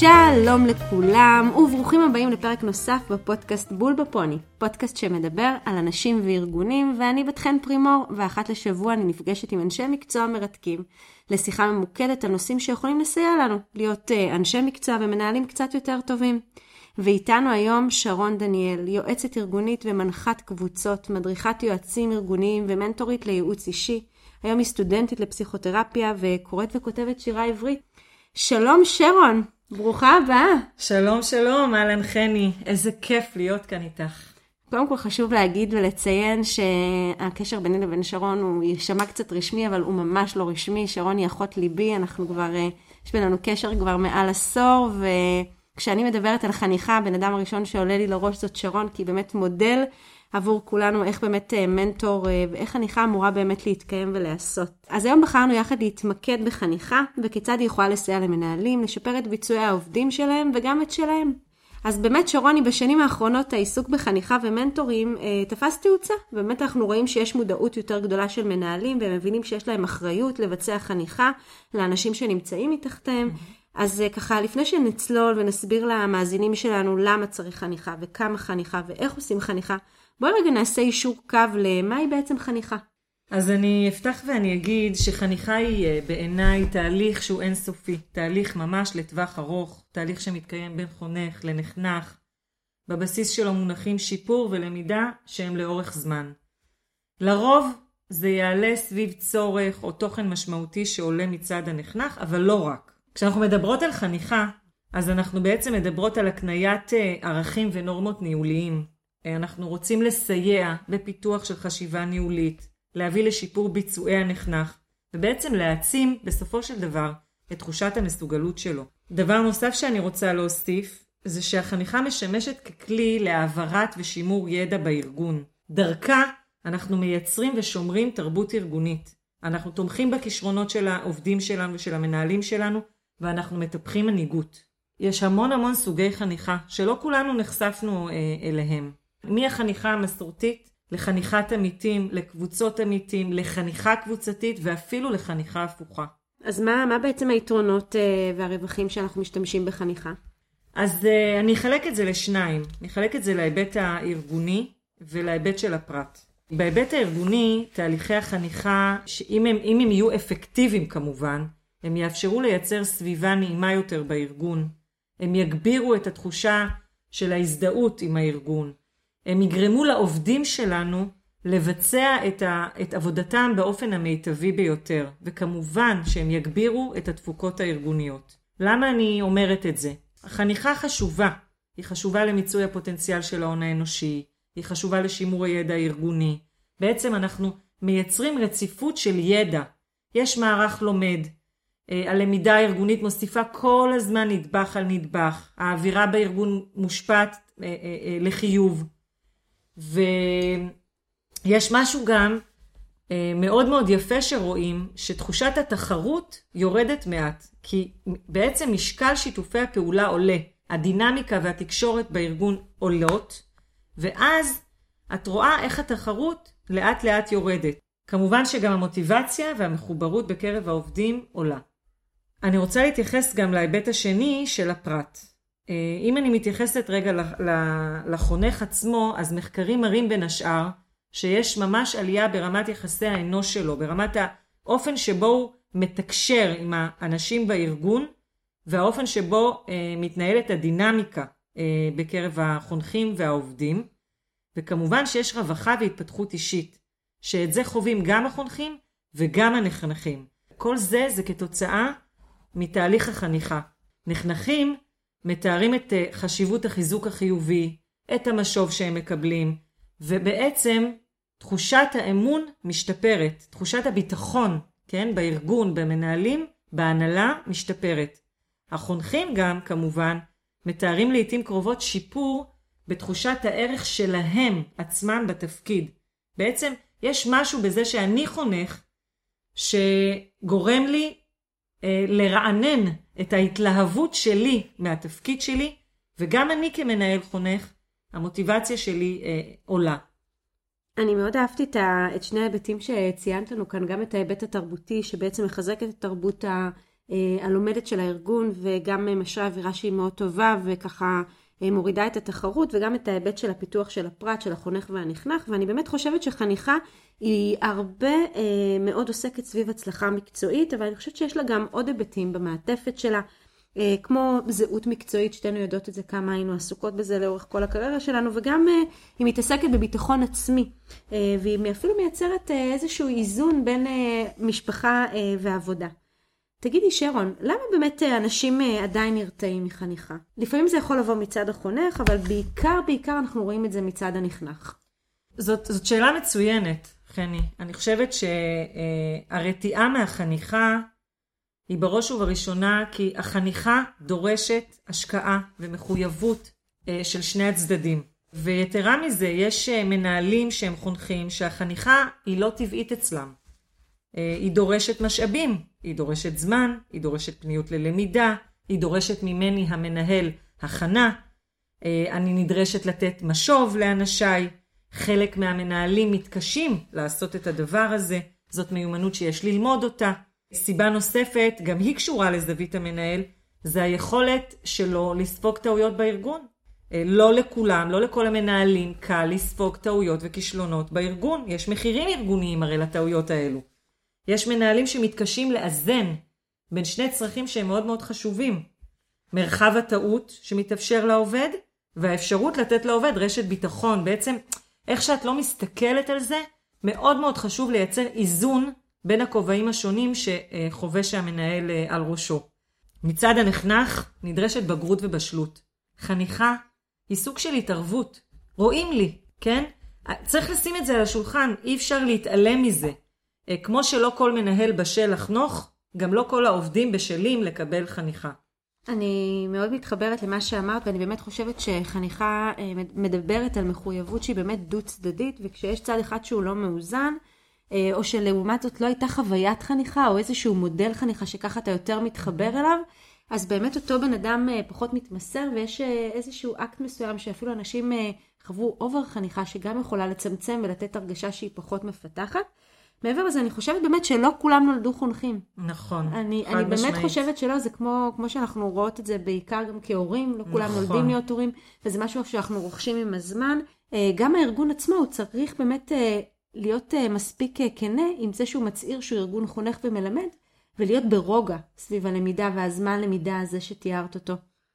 שלום לכולם, וברוכים הבאים לפרק נוסף בפודקאסט בול בפוני, פודקאסט שמדבר על אנשים וארגונים, ואני בת חן פרימור, ואחת לשבוע אני נפגשת עם אנשי מקצוע מרתקים, לשיחה ממוקדת על נושאים שיכולים לסייע לנו, להיות uh, אנשי מקצוע ומנהלים קצת יותר טובים. ואיתנו היום שרון דניאל, יועצת ארגונית ומנחת קבוצות, מדריכת יועצים ארגוניים ומנטורית לייעוץ אישי. היום היא סטודנטית לפסיכותרפיה וקוראת וכותבת שירה עברית. שלום שרון, ברוכה הבאה. שלום שלום, אהלן חני, איזה כיף להיות כאן איתך. קודם כל חשוב להגיד ולציין שהקשר ביני לבין שרון הוא יישמע קצת רשמי, אבל הוא ממש לא רשמי. שרון היא אחות ליבי, אנחנו כבר, אה, יש בינינו קשר כבר מעל עשור, וכשאני מדברת על חניכה, הבן אדם הראשון שעולה לי לראש זאת שרון, כי היא באמת מודל עבור כולנו איך באמת אה, מנטור אה, ואיך חניכה אמורה באמת להתקיים ולהיעשות. אז היום בחרנו יחד להתמקד בחניכה וכיצד היא יכולה לסייע למנהלים, לשפר את ביצועי העובדים שלהם וגם את שלהם. אז באמת שרוני, בשנים האחרונות העיסוק בחניכה ומנטורים אה, תפס תאוצה. באמת אנחנו רואים שיש מודעות יותר גדולה של מנהלים והם מבינים שיש להם אחריות לבצע חניכה לאנשים שנמצאים מתחתיהם. Mm-hmm. אז אה, ככה, לפני שנצלול ונסביר למאזינים שלנו למה צריך חניכה וכמה חניכה ואיך עושים חניכה, בואי רגע נעשה אישור קו למהי בעצם חניכה. אז אני אפתח ואני אגיד שחניכה היא אה, בעיניי תהליך שהוא אינסופי, תהליך ממש לטווח ארוך, תהליך שמתקיים בין חונך לנחנך, בבסיס שלו מונחים שיפור ולמידה שהם לאורך זמן. לרוב זה יעלה סביב צורך או תוכן משמעותי שעולה מצד הנחנך, אבל לא רק. כשאנחנו מדברות על חניכה, אז אנחנו בעצם מדברות על הקניית אה, ערכים ונורמות ניהוליים. אנחנו רוצים לסייע בפיתוח של חשיבה ניהולית, להביא לשיפור ביצועי הנחנך, ובעצם להעצים בסופו של דבר את תחושת המסוגלות שלו. דבר נוסף שאני רוצה להוסיף, זה שהחניכה משמשת ככלי להעברת ושימור ידע בארגון. דרכה אנחנו מייצרים ושומרים תרבות ארגונית. אנחנו תומכים בכישרונות של העובדים שלנו ושל המנהלים שלנו, ואנחנו מטפחים מנהיגות. יש המון המון סוגי חניכה, שלא כולנו נחשפנו אה, אליהם. מהחניכה המסורתית לחניכת עמיתים, לקבוצות עמיתים, לחניכה קבוצתית ואפילו לחניכה הפוכה. אז מה, מה בעצם היתרונות uh, והרווחים שאנחנו משתמשים בחניכה? אז uh, אני אחלק את זה לשניים. אני אחלק את זה להיבט הארגוני ולהיבט של הפרט. בהיבט הארגוני, תהליכי החניכה, שאם הם, הם יהיו אפקטיביים כמובן, הם יאפשרו לייצר סביבה נעימה יותר בארגון. הם יגבירו את התחושה של ההזדהות עם הארגון. הם יגרמו לעובדים שלנו לבצע את, ה, את עבודתם באופן המיטבי ביותר, וכמובן שהם יגבירו את התפוקות הארגוניות. למה אני אומרת את זה? החניכה חשובה. היא חשובה למיצוי הפוטנציאל של ההון האנושי, היא חשובה לשימור הידע הארגוני. בעצם אנחנו מייצרים רציפות של ידע. יש מערך לומד. אה, הלמידה הארגונית מוסיפה כל הזמן נדבך על נדבך. האווירה בארגון מושפעת אה, אה, לחיוב. ויש משהו גם אה, מאוד מאוד יפה שרואים, שתחושת התחרות יורדת מעט, כי בעצם משקל שיתופי הפעולה עולה, הדינמיקה והתקשורת בארגון עולות, ואז את רואה איך התחרות לאט לאט יורדת. כמובן שגם המוטיבציה והמחוברות בקרב העובדים עולה. אני רוצה להתייחס גם להיבט השני של הפרט. אם אני מתייחסת רגע לחונך עצמו, אז מחקרים מראים בין השאר שיש ממש עלייה ברמת יחסי האנוש שלו, ברמת האופן שבו הוא מתקשר עם האנשים בארגון והאופן שבו אה, מתנהלת הדינמיקה אה, בקרב החונכים והעובדים. וכמובן שיש רווחה והתפתחות אישית, שאת זה חווים גם החונכים וגם הנחנכים. כל זה זה כתוצאה מתהליך החניכה. נחנכים מתארים את אה, חשיבות החיזוק החיובי, את המשוב שהם מקבלים, ובעצם תחושת האמון משתפרת, תחושת הביטחון, כן, בארגון, במנהלים, בהנהלה, משתפרת. החונכים גם, כמובן, מתארים לעיתים קרובות שיפור בתחושת הערך שלהם עצמם בתפקיד. בעצם יש משהו בזה שאני חונך שגורם לי לרענן את ההתלהבות שלי מהתפקיד שלי, וגם אני כמנהל חונך, המוטיבציה שלי אה, עולה. אני מאוד אהבתי את, ה, את שני ההיבטים שציינת לנו כאן, גם את ההיבט התרבותי, שבעצם מחזק את התרבות הלומדת של הארגון וגם משרה אווירה שהיא מאוד טובה וככה מורידה את התחרות וגם את ההיבט של הפיתוח של הפרט, של החונך והנכנח, ואני באמת חושבת שחניכה היא הרבה אה, מאוד עוסקת סביב הצלחה מקצועית, אבל אני חושבת שיש לה גם עוד היבטים במעטפת שלה, אה, כמו זהות מקצועית, שתינו יודעות את זה כמה היינו עסוקות בזה לאורך כל הקריירה שלנו, וגם אה, היא מתעסקת בביטחון עצמי, אה, והיא אפילו מייצרת אה, איזשהו איזון בין אה, משפחה אה, ועבודה. תגידי שרון, למה באמת אה, אנשים אה, עדיין נרתעים מחניכה? לפעמים זה יכול לבוא מצד החונך, אבל בעיקר בעיקר אנחנו רואים את זה מצד הנכנח. זאת, זאת שאלה מצוינת, חני. אני חושבת שהרתיעה מהחניכה היא בראש ובראשונה כי החניכה דורשת השקעה ומחויבות אה, של שני הצדדים. ויתרה מזה, יש מנהלים שהם חונכים שהחניכה היא לא טבעית אצלם. היא דורשת משאבים, היא דורשת זמן, היא דורשת פניות ללמידה, היא דורשת ממני המנהל הכנה, אני נדרשת לתת משוב לאנשיי. חלק מהמנהלים מתקשים לעשות את הדבר הזה, זאת מיומנות שיש ללמוד אותה. סיבה נוספת, גם היא קשורה לזווית המנהל, זה היכולת שלו לספוג טעויות בארגון. לא לכולם, לא לכל המנהלים, קל לספוג טעויות וכישלונות בארגון. יש מחירים ארגוניים הרי לטעויות האלו. יש מנהלים שמתקשים לאזן בין שני צרכים שהם מאוד מאוד חשובים. מרחב הטעות שמתאפשר לעובד, והאפשרות לתת לעובד רשת ביטחון. בעצם, איך שאת לא מסתכלת על זה, מאוד מאוד חשוב לייצר איזון בין הכובעים השונים שחובש המנהל על ראשו. מצד הנחנך נדרשת בגרות ובשלות. חניכה היא סוג של התערבות. רואים לי, כן? צריך לשים את זה על השולחן, אי אפשר להתעלם מזה. כמו שלא כל מנהל בשל לחנוך, גם לא כל העובדים בשלים לקבל חניכה. אני מאוד מתחברת למה שאמרת, ואני באמת חושבת שחניכה מדברת על מחויבות שהיא באמת דו-צדדית, וכשיש צד אחד שהוא לא מאוזן, או שלעומת זאת לא הייתה חוויית חניכה, או איזשהו מודל חניכה שככה אתה יותר מתחבר אליו, אז באמת אותו בן אדם פחות מתמסר, ויש איזשהו אקט מסוים שאפילו אנשים חוו over חניכה, שגם יכולה לצמצם ולתת הרגשה שהיא פחות מפתחת. מעבר לזה, אני חושבת באמת שלא כולם נולדו חונכים. נכון, אני, אני באמת משמעית. חושבת שלא, זה כמו, כמו שאנחנו רואות את זה בעיקר גם כהורים, לא כולם נכון. נולדים להיות הורים, וזה משהו שאנחנו רוכשים עם הזמן. גם הארגון עצמו, הוא צריך באמת להיות מספיק כנה עם זה שהוא מצהיר שהוא ארגון חונך ומלמד, ולהיות ברוגע סביב הלמידה והזמן למידה הזה שתיארת אותו.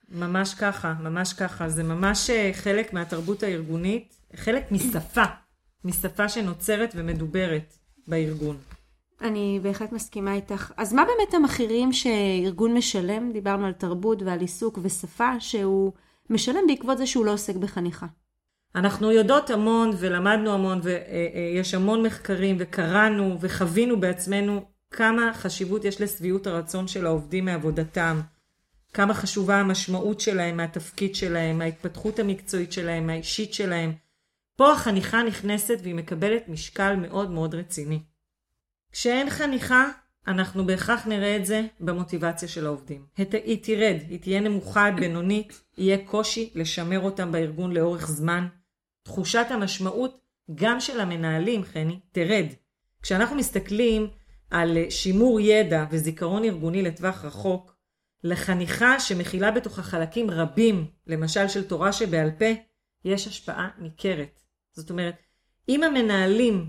ממש ככה, ממש ככה. זה ממש חלק מהתרבות הארגונית, חלק משפה, משפה שנוצרת ומדוברת. בארגון. אני בהחלט מסכימה איתך. אז מה באמת המחירים שארגון משלם? דיברנו על תרבות ועל עיסוק ושפה, שהוא משלם בעקבות זה שהוא לא עוסק בחניכה. אנחנו יודעות המון ולמדנו המון ויש המון מחקרים וקראנו וחווינו בעצמנו כמה חשיבות יש לשביעות הרצון של העובדים מעבודתם, כמה חשובה המשמעות שלהם מהתפקיד שלהם, מההתפתחות המקצועית שלהם, מהאישית שלהם. פה החניכה נכנסת והיא מקבלת משקל מאוד מאוד רציני. כשאין חניכה, אנחנו בהכרח נראה את זה במוטיבציה של העובדים. היא תרד, היא תהיה נמוכה בינונית, יהיה קושי לשמר אותם בארגון לאורך זמן. תחושת המשמעות גם של המנהלים, חני, תרד. כשאנחנו מסתכלים על שימור ידע וזיכרון ארגוני לטווח רחוק, לחניכה שמכילה בתוכה חלקים רבים, למשל של תורה שבעל פה, יש השפעה ניכרת. זאת אומרת, אם המנהלים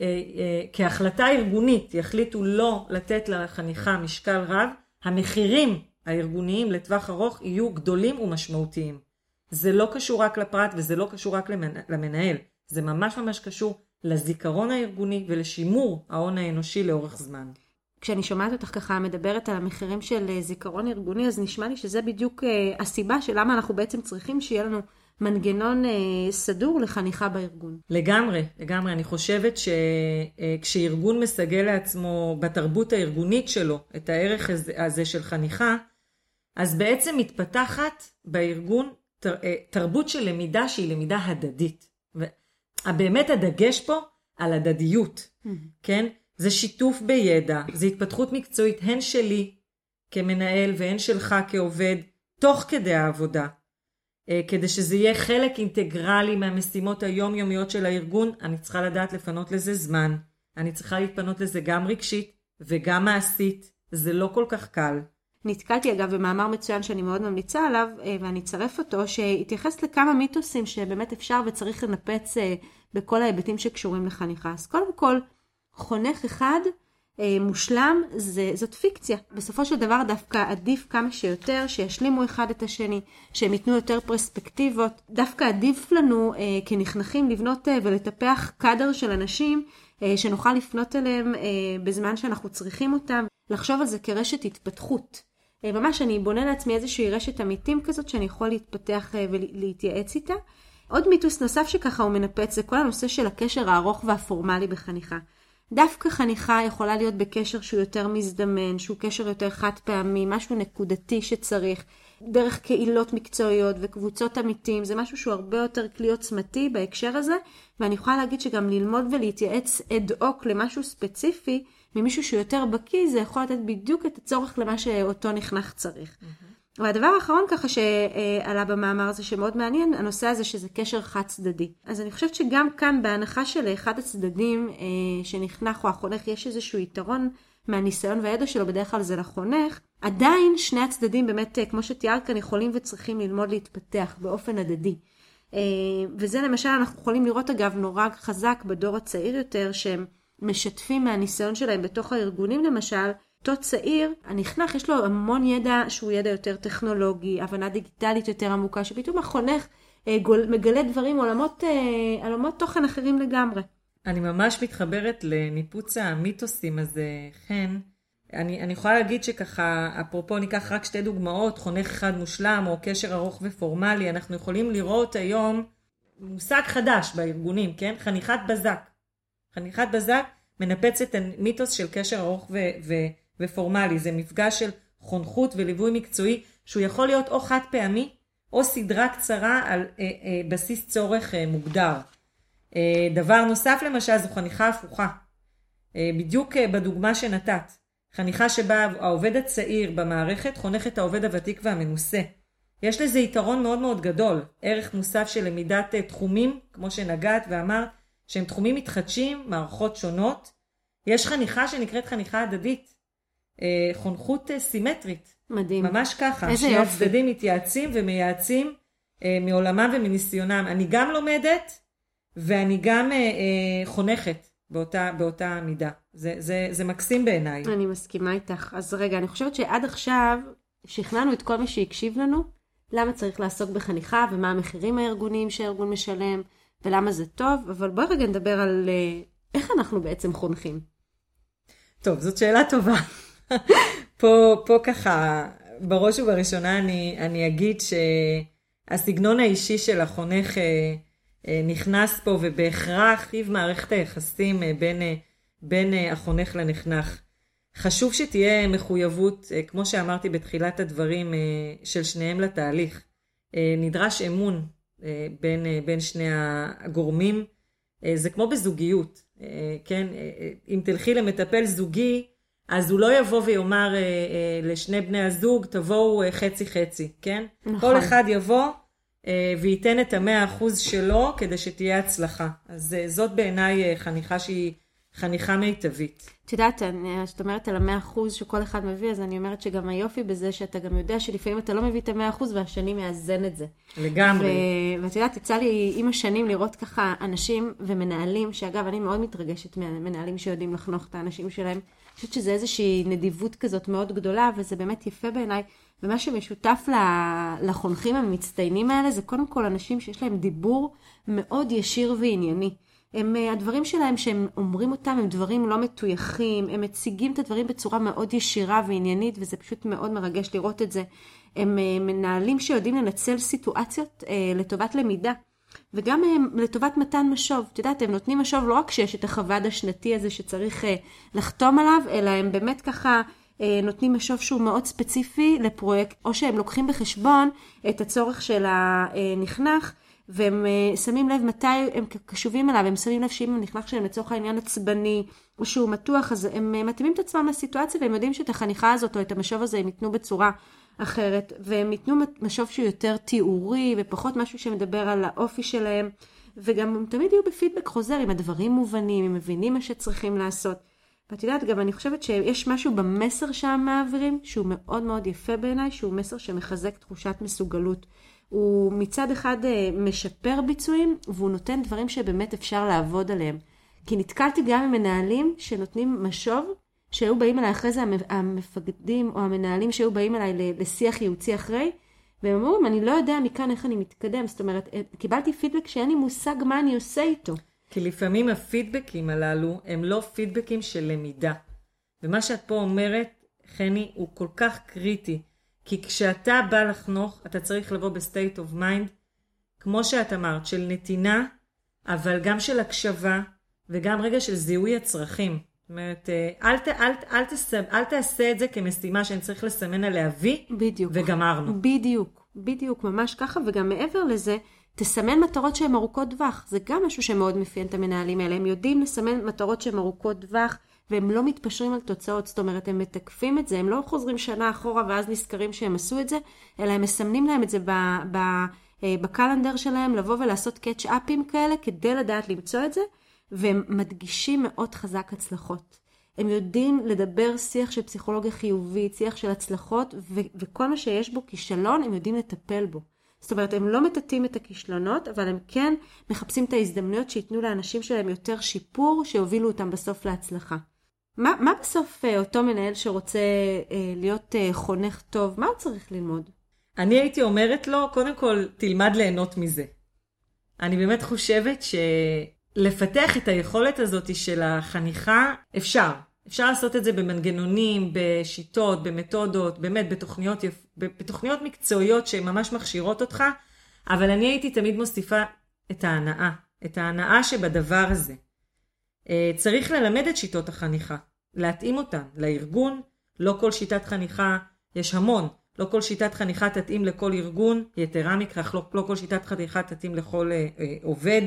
אה, אה, כהחלטה ארגונית יחליטו לא לתת לחניכה משקל רב, המחירים הארגוניים לטווח ארוך יהיו גדולים ומשמעותיים. זה לא קשור רק לפרט וזה לא קשור רק למנהל, זה ממש ממש קשור לזיכרון הארגוני ולשימור ההון האנושי לאורך זמן. כשאני שומעת אותך ככה מדברת על המחירים של אה, זיכרון ארגוני, אז נשמע לי שזה בדיוק הסיבה של למה אנחנו בעצם צריכים שיהיה לנו מנגנון אה, סדור לחניכה בארגון. לגמרי, לגמרי. אני חושבת שכשארגון מסגל לעצמו בתרבות הארגונית שלו את הערך הזה, הזה של חניכה, אז בעצם מתפתחת בארגון תר, אה, תרבות של למידה שהיא למידה הדדית. ובאמת הדגש פה על הדדיות. כן? זה שיתוף בידע, זה התפתחות מקצועית הן שלי כמנהל והן שלך כעובד, תוך כדי העבודה. אה, כדי שזה יהיה חלק אינטגרלי מהמשימות היומיומיות של הארגון, אני צריכה לדעת לפנות לזה זמן. אני צריכה להתפנות לזה גם רגשית וגם מעשית. זה לא כל כך קל. נתקלתי אגב במאמר מצוין שאני מאוד ממליצה עליו, אה, ואני אצרף אותו, שהתייחס לכמה מיתוסים שבאמת אפשר וצריך לנפץ אה, בכל ההיבטים שקשורים לחניכה. אז קודם כל, חונך אחד מושלם זה, זאת פיקציה. בסופו של דבר דווקא עדיף כמה שיותר שישלימו אחד את השני, שהם ייתנו יותר פרספקטיבות. דווקא עדיף לנו אה, כנכנחים לבנות אה, ולטפח קאדר של אנשים אה, שנוכל לפנות אליהם אה, בזמן שאנחנו צריכים אותם. לחשוב על זה כרשת התפתחות. אה, ממש אני בונה לעצמי איזושהי רשת עמיתים כזאת שאני יכול להתפתח אה, ולהתייעץ איתה. עוד מיתוס נוסף שככה הוא מנפץ זה כל הנושא של הקשר הארוך והפורמלי בחניכה. דווקא חניכה יכולה להיות בקשר שהוא יותר מזדמן, שהוא קשר יותר חד פעמי, משהו נקודתי שצריך, דרך קהילות מקצועיות וקבוצות עמיתים, זה משהו שהוא הרבה יותר כלי עוצמתי בהקשר הזה, ואני יכולה להגיד שגם ללמוד ולהתייעץ אד הוק למשהו ספציפי, ממישהו שהוא יותר בקיא, זה יכול לתת בדיוק את הצורך למה שאותו נכנח צריך. Mm-hmm. והדבר האחרון ככה שעלה במאמר הזה שמאוד מעניין, הנושא הזה שזה קשר חד צדדי. אז אני חושבת שגם כאן בהנחה של אחד הצדדים אה, שנחנך או החונך יש איזשהו יתרון מהניסיון והידע שלו, בדרך כלל זה לחונך, עדיין שני הצדדים באמת, אה, כמו שתיארת כאן, יכולים וצריכים ללמוד להתפתח באופן הדדי. אה, וזה למשל אנחנו יכולים לראות אגב נורא חזק בדור הצעיר יותר, שהם משתפים מהניסיון שלהם בתוך הארגונים למשל, אותו צעיר, הנכנח, יש לו המון ידע שהוא ידע יותר טכנולוגי, הבנה דיגיטלית יותר עמוקה, שפתאום החונך אה, גול, מגלה דברים, עולמות, אה, עולמות תוכן אחרים לגמרי. אני ממש מתחברת לניפוץ המיתוסים הזה, חן. אני, אני יכולה להגיד שככה, אפרופו ניקח רק שתי דוגמאות, חונך אחד מושלם או קשר ארוך ופורמלי, אנחנו יכולים לראות היום מושג חדש בארגונים, כן? חניכת בזק. חניכת בזק מנפצת המיתוס של קשר ארוך ו- ו- ופורמלי. זה מפגש של חונכות וליווי מקצועי שהוא יכול להיות או חד פעמי או סדרה קצרה על אה, אה, בסיס צורך אה, מוגדר. אה, דבר נוסף למשל זו חניכה הפוכה. אה, בדיוק אה, בדוגמה שנתת. חניכה שבה העובד הצעיר במערכת חונך את העובד הוותיק והמנוסה. יש לזה יתרון מאוד מאוד גדול, ערך מוסף של למידת אה, תחומים, כמו שנגעת ואמרת, שהם תחומים מתחדשים, מערכות שונות. יש חניכה שנקראת חניכה הדדית. אה, חונכות אה, סימטרית. מדהים. ממש ככה. איזה שני יופי. הצדדים מתייעצים ומייעצים אה, מעולמם ומניסיונם. אני גם לומדת ואני גם אה, אה, חונכת באותה, באותה מידה. זה, זה, זה מקסים בעיניי. אני מסכימה איתך. אז רגע, אני חושבת שעד עכשיו שכנענו את כל מי שהקשיב לנו, למה צריך לעסוק בחניכה ומה המחירים הארגוניים שהארגון משלם, ולמה זה טוב, אבל בואי רגע נדבר על אה, איך אנחנו בעצם חונכים. טוב, זאת שאלה טובה. פה, פה ככה, בראש ובראשונה אני, אני אגיד שהסגנון האישי של החונך אה, אה, נכנס פה ובהכרח טיב מערכת היחסים אה, בין, בין החונך לנחנך. חשוב שתהיה מחויבות, כמו שאמרתי בתחילת הדברים, של שניהם לתהליך. נדרש אמון בין, בין שני הגורמים. זה כמו בזוגיות, כן? אם תלכי למטפל זוגי, אז הוא לא יבוא ויאמר אה, אה, לשני בני הזוג, תבואו אה, חצי חצי, כן? נכון. כל אחד יבוא אה, וייתן את המאה אחוז שלו כדי שתהיה הצלחה. אז אה, זאת בעיניי אה, חניכה שהיא חניכה מיטבית. את יודעת, אני- כשאת אומרת על המאה אחוז שכל אחד מביא, אז אני אומרת שגם היופי בזה שאתה גם יודע שלפעמים אתה לא מביא את המאה אחוז והשני מאזן את זה. לגמרי. ו- ואת יודעת, יצא לי עם השנים לראות ככה אנשים ומנהלים, שאגב, אני מאוד מתרגשת מהמנהלים שיודעים לחנוך את האנשים שלהם. חושבת שזה איזושהי נדיבות כזאת מאוד גדולה, וזה באמת יפה בעיניי. ומה שמשותף לחונכים המצטיינים האלה, זה קודם כל אנשים שיש להם דיבור מאוד ישיר וענייני. הם, אה, הדברים שלהם שהם אומרים אותם הם דברים לא מטויחים, הם מציגים את הדברים בצורה מאוד ישירה ועניינית וזה פשוט מאוד מרגש לראות את זה. הם אה, מנהלים שיודעים לנצל סיטואציות אה, לטובת למידה. וגם אה, לטובת מתן משוב. את יודעת, הם נותנים משוב לא רק שיש את החווד השנתי הזה שצריך אה, לחתום עליו, אלא הם באמת ככה אה, נותנים משוב שהוא מאוד ספציפי לפרויקט, או שהם לוקחים בחשבון את הצורך של הנכנח. והם שמים לב מתי הם קשובים אליו, הם שמים לב שאם הנכנח שלהם לצורך העניין עצבני, או שהוא מתוח, אז הם מתאימים את עצמם לסיטואציה, והם יודעים שאת החניכה הזאת או את המשוב הזה הם ייתנו בצורה אחרת, והם ייתנו משוב שהוא יותר תיאורי, ופחות משהו שמדבר על האופי שלהם, וגם הם תמיד יהיו בפידבק חוזר, אם הדברים מובנים, אם מבינים מה שצריכים לעשות. ואת יודעת, גם אני חושבת שיש משהו במסר שהם מעבירים, שהוא מאוד מאוד יפה בעיניי, שהוא מסר שמחזק תחושת מסוגלות. הוא מצד אחד אה, משפר ביצועים, והוא נותן דברים שבאמת אפשר לעבוד עליהם. כי נתקלתי גם עם מנהלים שנותנים משוב, שהיו באים אליי אחרי זה המפקדים או המנהלים שהיו באים אליי לשיח ייעוצי אחרי, והם אומרים, אני לא יודע מכאן איך אני מתקדם. זאת אומרת, קיבלתי פידבק שאין לי מושג מה אני עושה איתו. כי לפעמים הפידבקים הללו הם לא פידבקים של למידה. ומה שאת פה אומרת, חני, הוא כל כך קריטי. כי כשאתה בא לחנוך, אתה צריך לבוא ב state of mind, כמו שאת אמרת, של נתינה, אבל גם של הקשבה, וגם רגע של זיהוי הצרכים. זאת אומרת, אה, אל, ת, אל, אל, תסב, אל תעשה את זה כמשימה שאני צריך לסמן עליה וי, בדיוק. וגמרנו. בדיוק, בדיוק, ממש ככה, וגם מעבר לזה, תסמן מטרות שהן ארוכות טווח. זה גם משהו שמאוד מפיין את המנהלים האלה. הם יודעים לסמן מטרות שהן ארוכות טווח, והם לא מתפשרים על תוצאות. זאת אומרת, הם מתקפים את זה, הם לא חוזרים שנה אחורה ואז נזכרים שהם עשו את זה, אלא הם מסמנים להם את זה ב... ב אה, בקלנדר שלהם, לבוא ולעשות קאץ'-אפים כאלה, כדי לדעת למצוא את זה, והם מדגישים מאוד חזק הצלחות. הם יודעים לדבר שיח של פסיכולוגיה חיובית, שיח של הצלחות, ו- וכל מה שיש בו כישלון, הם יודעים לטפל בו. זאת אומרת, הם לא מטאטאים את הכישלונות, אבל הם כן מחפשים את ההזדמנויות שייתנו לאנשים שלהם יותר שיפור, שיובילו אותם בסוף להצלחה. מה, מה בסוף אה, אותו מנהל שרוצה אה, להיות אה, חונך טוב, מה הוא צריך ללמוד? אני הייתי אומרת לו, קודם כל, תלמד ליהנות מזה. אני באמת חושבת שלפתח את היכולת הזאת של החניכה, אפשר. אפשר לעשות את זה במנגנונים, בשיטות, במתודות, באמת בתוכניות, בתוכניות מקצועיות שממש מכשירות אותך, אבל אני הייתי תמיד מוסיפה את ההנאה, את ההנאה שבדבר הזה. אה, צריך ללמד את שיטות החניכה, להתאים אותן לארגון, לא כל שיטת חניכה, יש המון, לא כל שיטת חניכה תתאים לכל ארגון, יתרה מכך, לא, לא כל שיטת חניכה תתאים לכל אה, אה, עובד.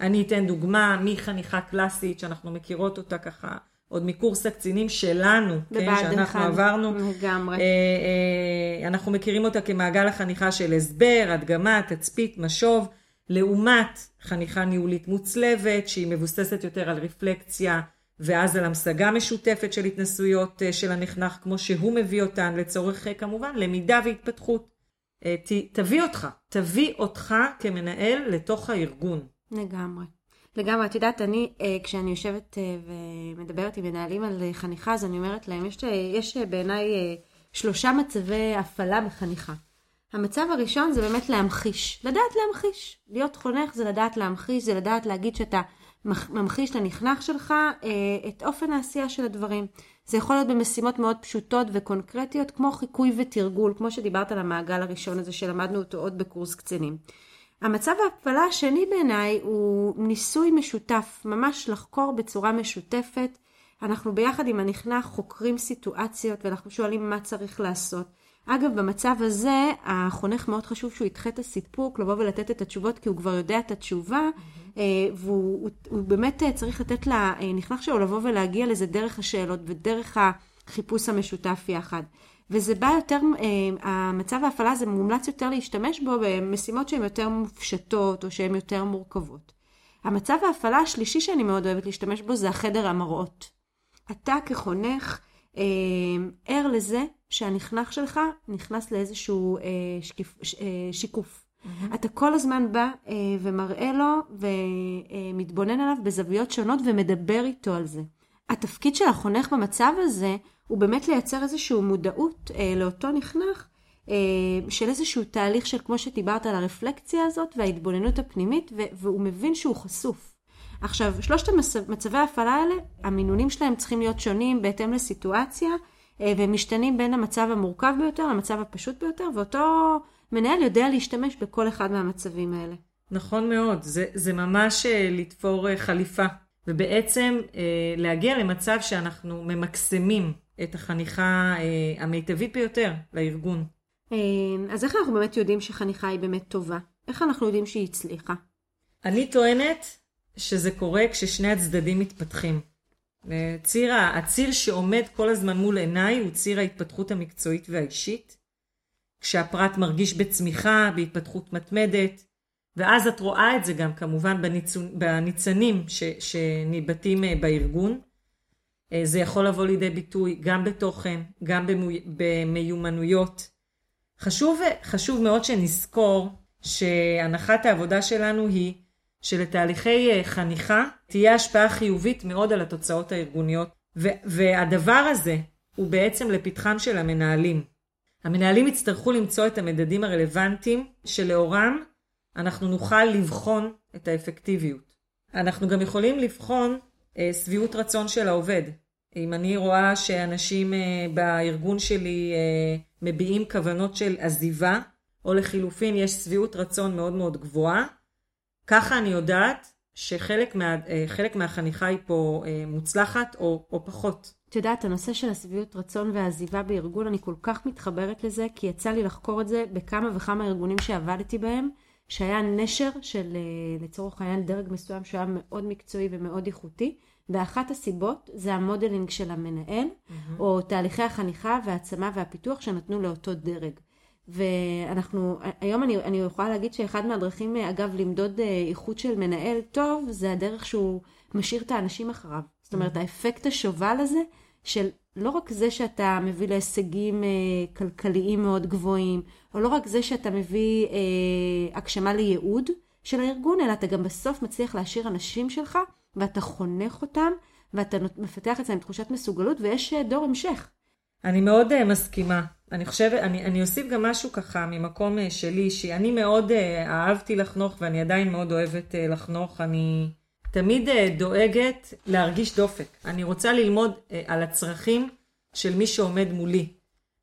אני אתן דוגמה מחניכה קלאסית שאנחנו מכירות אותה ככה עוד מקורס הקצינים שלנו, כן, שאנחנו אחד. עברנו. לגמרי. אה, אה, אנחנו מכירים אותה כמעגל החניכה של הסבר, הדגמה, תצפית, משוב, לעומת חניכה ניהולית מוצלבת, שהיא מבוססת יותר על רפלקציה, ואז על המשגה משותפת של התנסויות אה, של הנחנך, כמו שהוא מביא אותן, לצורך אה, כמובן למידה והתפתחות. אה, ת, תביא אותך, תביא אותך כמנהל לתוך הארגון. לגמרי. לגמרי, את יודעת, אני, כשאני יושבת ומדברת עם מנהלים על חניכה, אז אני אומרת להם, יש, יש בעיניי שלושה מצבי הפעלה בחניכה. המצב הראשון זה באמת להמחיש, לדעת להמחיש. להיות חונך זה לדעת להמחיש, זה לדעת להגיד שאתה ממחיש לנכנח שלך אה, את אופן העשייה של הדברים. זה יכול להיות במשימות מאוד פשוטות וקונקרטיות, כמו חיקוי ותרגול, כמו שדיברת על המעגל הראשון הזה שלמדנו אותו עוד בקורס קצינים. המצב ההפעלה השני בעיניי הוא ניסוי משותף, ממש לחקור בצורה משותפת. אנחנו ביחד עם הנכנח חוקרים סיטואציות ואנחנו שואלים מה צריך לעשות. אגב, במצב הזה, החונך מאוד חשוב שהוא ידחה את הסיפוק, לבוא ולתת את התשובות, כי הוא כבר יודע את התשובה, mm-hmm. והוא הוא, הוא באמת אה, צריך לתת לנכנח שלו לבוא ולהגיע לזה דרך השאלות ודרך החיפוש המשותף יחד. וזה בא יותר, אה, המצב ההפעלה הזה מומלץ יותר להשתמש בו במשימות שהן יותר מופשטות או שהן יותר מורכבות. המצב ההפעלה השלישי שאני מאוד אוהבת להשתמש בו זה החדר המראות. אתה כחונך ער לזה שהנכנח שלך נכנס לאיזשהו אה, שקיף, אה, שיקוף. Mm-hmm. אתה כל הזמן בא אה, ומראה לו ומתבונן עליו בזוויות שונות ומדבר איתו על זה. התפקיד של החונך במצב הזה הוא באמת לייצר איזושהי מודעות אה, לאותו נכנח אה, של איזשהו תהליך של כמו שדיברת על הרפלקציה הזאת וההתבוננות הפנימית והוא מבין שהוא חשוף. עכשיו, שלושת מצבי ההפעלה האלה, המינונים שלהם צריכים להיות שונים בהתאם לסיטואציה. אה, והם משתנים בין המצב המורכב ביותר למצב הפשוט ביותר, ואותו מנהל יודע להשתמש בכל אחד מהמצבים האלה. נכון מאוד, זה, זה ממש אה, לתפור אה, חליפה, ובעצם להגיע למצב שאנחנו ממקסמים את החניכה המיטבית ביותר לארגון. אז איך אנחנו באמת יודעים שחניכה היא באמת טובה? איך אנחנו יודעים שהיא הצליחה? אני טוענת שזה קורה כששני הצדדים מתפתחים. ציר, הציר שעומד כל הזמן מול עיניי הוא ציר ההתפתחות המקצועית והאישית. כשהפרט מרגיש בצמיחה, בהתפתחות מתמדת, ואז את רואה את זה גם כמובן בניצון, בניצנים ש, שניבטים אה, בארגון. אה, זה יכול לבוא לידי ביטוי גם בתוכן, גם במיומנויות. חשוב, חשוב מאוד שנזכור שהנחת העבודה שלנו היא שלתהליכי אה, חניכה תהיה השפעה חיובית מאוד על התוצאות הארגוניות, והדבר הזה הוא בעצם לפתחם של המנהלים. המנהלים יצטרכו למצוא את המדדים הרלוונטיים שלאורם אנחנו נוכל לבחון את האפקטיביות. אנחנו גם יכולים לבחון שביעות רצון של העובד. אם אני רואה שאנשים אה, בארגון שלי אה, מביעים כוונות של עזיבה, או לחילופין יש שביעות רצון מאוד מאוד גבוהה, ככה אני יודעת שחלק מה, אה, מהחניכה היא פה אה, מוצלחת או, או פחות. את יודעת, הנושא של השביעות רצון והעזיבה בארגון, אני כל כך מתחברת לזה, כי יצא לי לחקור את זה בכמה וכמה ארגונים שעבדתי בהם, שהיה נשר של אה, לצורך העניין דרג מסוים שהיה מאוד מקצועי ומאוד איכותי, ואחת הסיבות זה המודלינג של המנהל, mm-hmm. או תהליכי החניכה והעצמה והפיתוח שנתנו לאותו דרג. ואנחנו, היום אני, אני יכולה להגיד שאחד מהדרכים, אגב, למדוד אה, איכות של מנהל טוב, זה הדרך שהוא משאיר את האנשים אחריו. זאת אומרת, mm-hmm. האפקט השובל הזה, של לא רק זה שאתה מביא להישגים אה, כלכליים מאוד גבוהים, או לא רק זה שאתה מביא אה, הגשמה לייעוד של הארגון, אלא אתה גם בסוף מצליח להשאיר אנשים שלך, ואתה חונך אותם, ואתה מפתח אצלם תחושת מסוגלות, ויש אה, דור המשך. אני מאוד uh, מסכימה. אני חושבת, אני, אני אוסיף גם משהו ככה ממקום uh, שלי, שאני מאוד uh, אהבתי לחנוך ואני עדיין מאוד אוהבת uh, לחנוך. אני תמיד uh, דואגת להרגיש דופק. אני רוצה ללמוד uh, על הצרכים של מי שעומד מולי.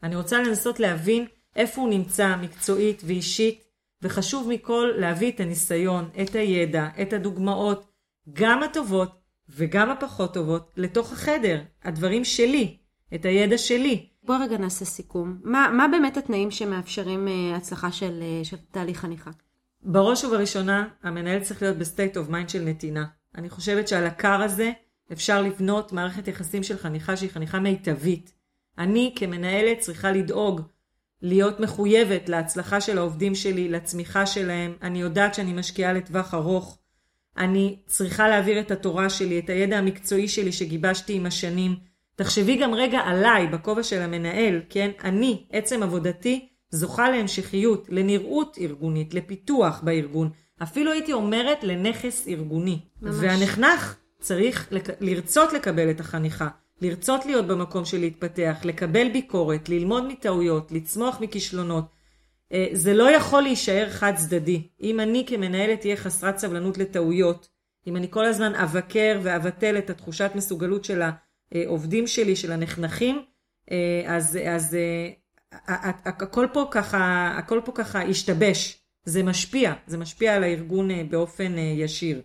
אני רוצה לנסות להבין איפה הוא נמצא מקצועית ואישית, וחשוב מכל להביא את הניסיון, את הידע, את הדוגמאות, גם הטובות וגם הפחות טובות, לתוך החדר, הדברים שלי. את הידע שלי. בוא רגע נעשה סיכום. מה, מה באמת התנאים שמאפשרים אה, הצלחה של, אה, של תהליך חניכה? בראש ובראשונה, המנהל צריך להיות ב state of mind של נתינה. אני חושבת שעל ה core הזה אפשר לבנות מערכת יחסים של חניכה שהיא חניכה מיטבית. אני כמנהלת צריכה לדאוג להיות מחויבת להצלחה של העובדים שלי, לצמיחה שלהם. אני יודעת שאני משקיעה לטווח ארוך. אני צריכה להעביר את התורה שלי, את הידע המקצועי שלי שגיבשתי עם השנים. תחשבי גם רגע עליי, בכובע של המנהל, כן? אני, עצם עבודתי, זוכה להמשכיות, לנראות ארגונית, לפיתוח בארגון. אפילו הייתי אומרת לנכס ארגוני. ממש. והנחנך צריך לק... לרצות לקבל את החניכה, לרצות להיות במקום של להתפתח, לקבל ביקורת, ללמוד מטעויות, לצמוח מכישלונות. אה, זה לא יכול להישאר חד צדדי. אם אני כמנהלת אהיה חסרת סבלנות לטעויות, אם אני כל הזמן אבקר ואבטל את התחושת מסוגלות שלה העובדים שלי, של הנחנכים, אה, אז, אז אה, הכל פה ככה, הכל פה ככה השתבש. זה משפיע, זה משפיע על הארגון באופן ישיר.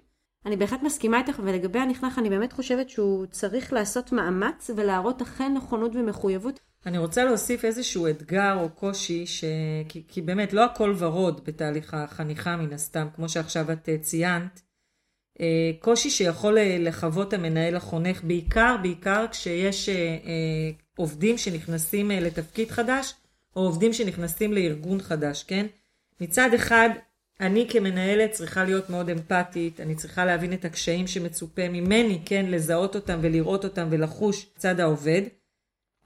אני בהחלט מסכימה איתך, ולגבי הנחנך אני באמת חושבת שהוא צריך לעשות מאמץ ולהראות אכן נכונות ומחויבות. אני רוצה להוסיף איזשהו אתגר או קושי, ש... כי, כי באמת לא הכל ורוד בתהליך החניכה מן הסתם, כמו שעכשיו את ציינת. אה, קושי שיכול אה, לחוות המנהל החונך, בעיקר, בעיקר כשיש אה, עובדים שנכנסים לתפקיד חדש, או עובדים שנכנסים לארגון חדש, כן? מצד אחד, אני כמנהלת צריכה להיות מאוד אמפתית, אני צריכה להבין את הקשיים שמצופה ממני, כן? לזהות אותם ולראות אותם ולחוש צד העובד.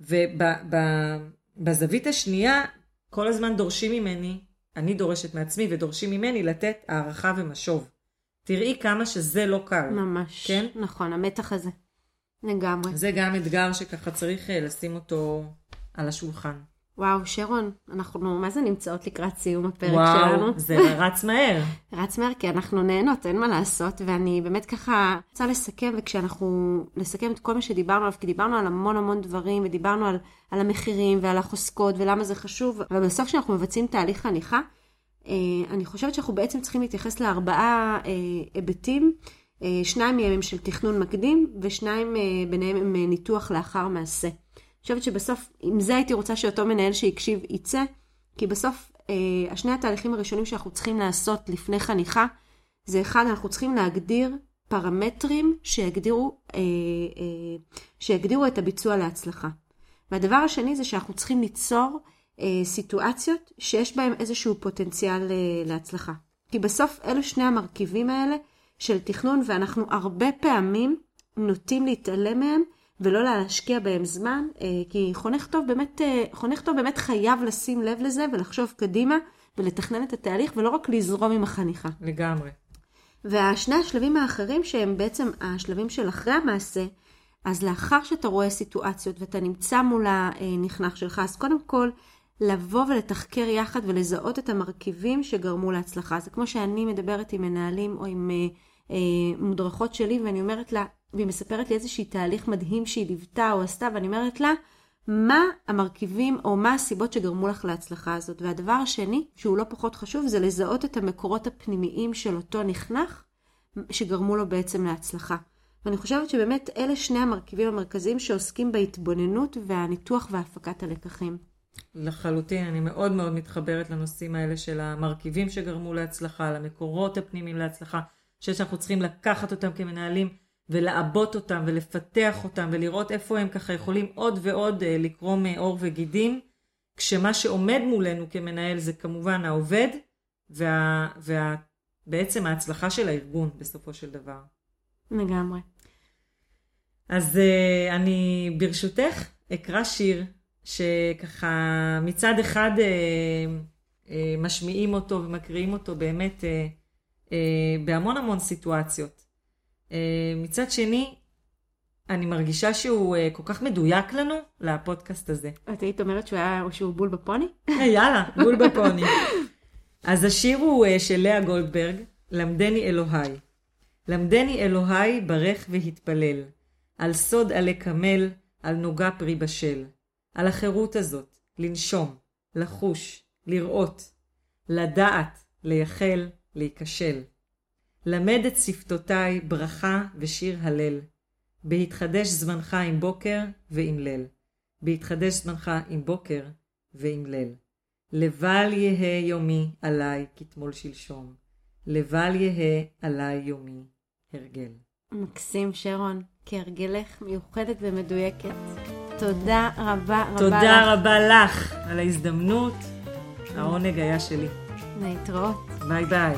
ובזווית השנייה, כל הזמן דורשים ממני, אני דורשת מעצמי ודורשים ממני לתת הערכה ומשוב. תראי כמה שזה לא קל. ממש. כן? נכון, המתח הזה. לגמרי. זה גם אתגר שככה צריך אה, לשים אותו על השולחן. וואו, שרון, אנחנו מה זה נמצאות לקראת סיום הפרק וואו, שלנו? וואו, זה רץ מהר. רץ מהר, כי אנחנו נהנות, אין מה לעשות, ואני באמת ככה רוצה לסכם, וכשאנחנו נסכם את כל מה שדיברנו עליו, כי דיברנו על המון המון דברים, ודיברנו על, על המחירים ועל החוזקות, ולמה זה חשוב, אבל בסוף כשאנחנו מבצעים תהליך הניחה, אה, אני חושבת שאנחנו בעצם צריכים להתייחס לארבעה אה, היבטים. אה, שניים מהם הם של תכנון מקדים, ושניים ביניהם הם ניתוח לאחר מעשה. חושבת שבסוף, עם זה הייתי רוצה שאותו מנהל שהקשיב יצא, כי בסוף השני התהליכים הראשונים שאנחנו צריכים לעשות לפני חניכה, זה אחד, אנחנו צריכים להגדיר פרמטרים שיגדירו, שיגדירו את הביצוע להצלחה. והדבר השני זה שאנחנו צריכים ליצור אה, סיטואציות שיש בהן איזשהו פוטנציאל אה, להצלחה. כי בסוף אלו שני המרכיבים האלה של תכנון, ואנחנו הרבה פעמים נוטים להתעלם מהם, ולא להשקיע בהם זמן, אה, כי חונך טוב באמת, אה, חונך טוב באמת חייב לשים לב לזה ולחשוב קדימה ולתכנן את התהליך ולא רק לזרום עם החניכה. לגמרי. והשני השלבים האחרים שהם בעצם השלבים של אחרי המעשה, אז לאחר שאתה רואה סיטואציות ואתה נמצא מול הנכנח שלך, אז קודם כל לבוא ולתחקר יחד ולזהות את המרכיבים שגרמו להצלחה. זה כמו שאני מדברת עם מנהלים או עם אה, מודרכות שלי ואני אומרת לה, והיא מספרת לי איזשהי תהליך מדהים שהיא ליוותה או עשתה, ואני אומרת לה, מה המרכיבים או מה הסיבות שגרמו לך להצלחה הזאת. והדבר השני, שהוא לא פחות חשוב, זה לזהות את המקורות הפנימיים של אותו נחנך, שגרמו לו בעצם להצלחה. ואני חושבת שבאמת אלה שני המרכיבים המרכזיים שעוסקים בהתבוננות והניתוח והפקת הלקחים. לחלוטין, אני מאוד מאוד מתחברת לנושאים האלה של המרכיבים שגרמו להצלחה, למקורות הפנימיים להצלחה, שאנחנו צריכים לקחת אותם כמנהלים ולעבות אותם ולפתח אותם ולראות איפה הם ככה יכולים עוד ועוד אה, לקרום עור וגידים, כשמה שעומד מולנו כמנהל זה כמובן העובד וה, וה, בעצם ההצלחה של הארגון בסופו של דבר. לגמרי. אז אה, אני ברשותך אקרא שיר שככה מצד אחד אה, משמיעים אותו ומקריאים אותו באמת בהמון המון סיטואציות. אה, מצד שני, אני מרגישה שהוא אה, כל כך מדויק לנו לפודקאסט הזה. את היית אומרת שהוא היה, שהוא בול בפוני? אה, יאללה, בול בפוני. אז השיר הוא של לאה גולדברג, למדני אלוהי. למדני אלוהי ברך והתפלל, על סוד עלי קמל, על נוגה פרי בשל. על החירות הזאת, לנשום, לחוש, לראות, לדעת, לייחל, להיכשל. למד את שפתותיי ברכה ושיר הלל. בהתחדש זמנך עם בוקר ועם ליל. בהתחדש זמנך עם בוקר ועם ליל. לבל יהא יומי עליי כתמול שלשום. לבל יהא עליי יומי הרגל. מקסים שרון, כהרגלך מיוחדת ומדויקת. תודה רבה רבה תודה לך. תודה רבה לך על ההזדמנות. העונג היה שלי. להתראות. ביי ביי.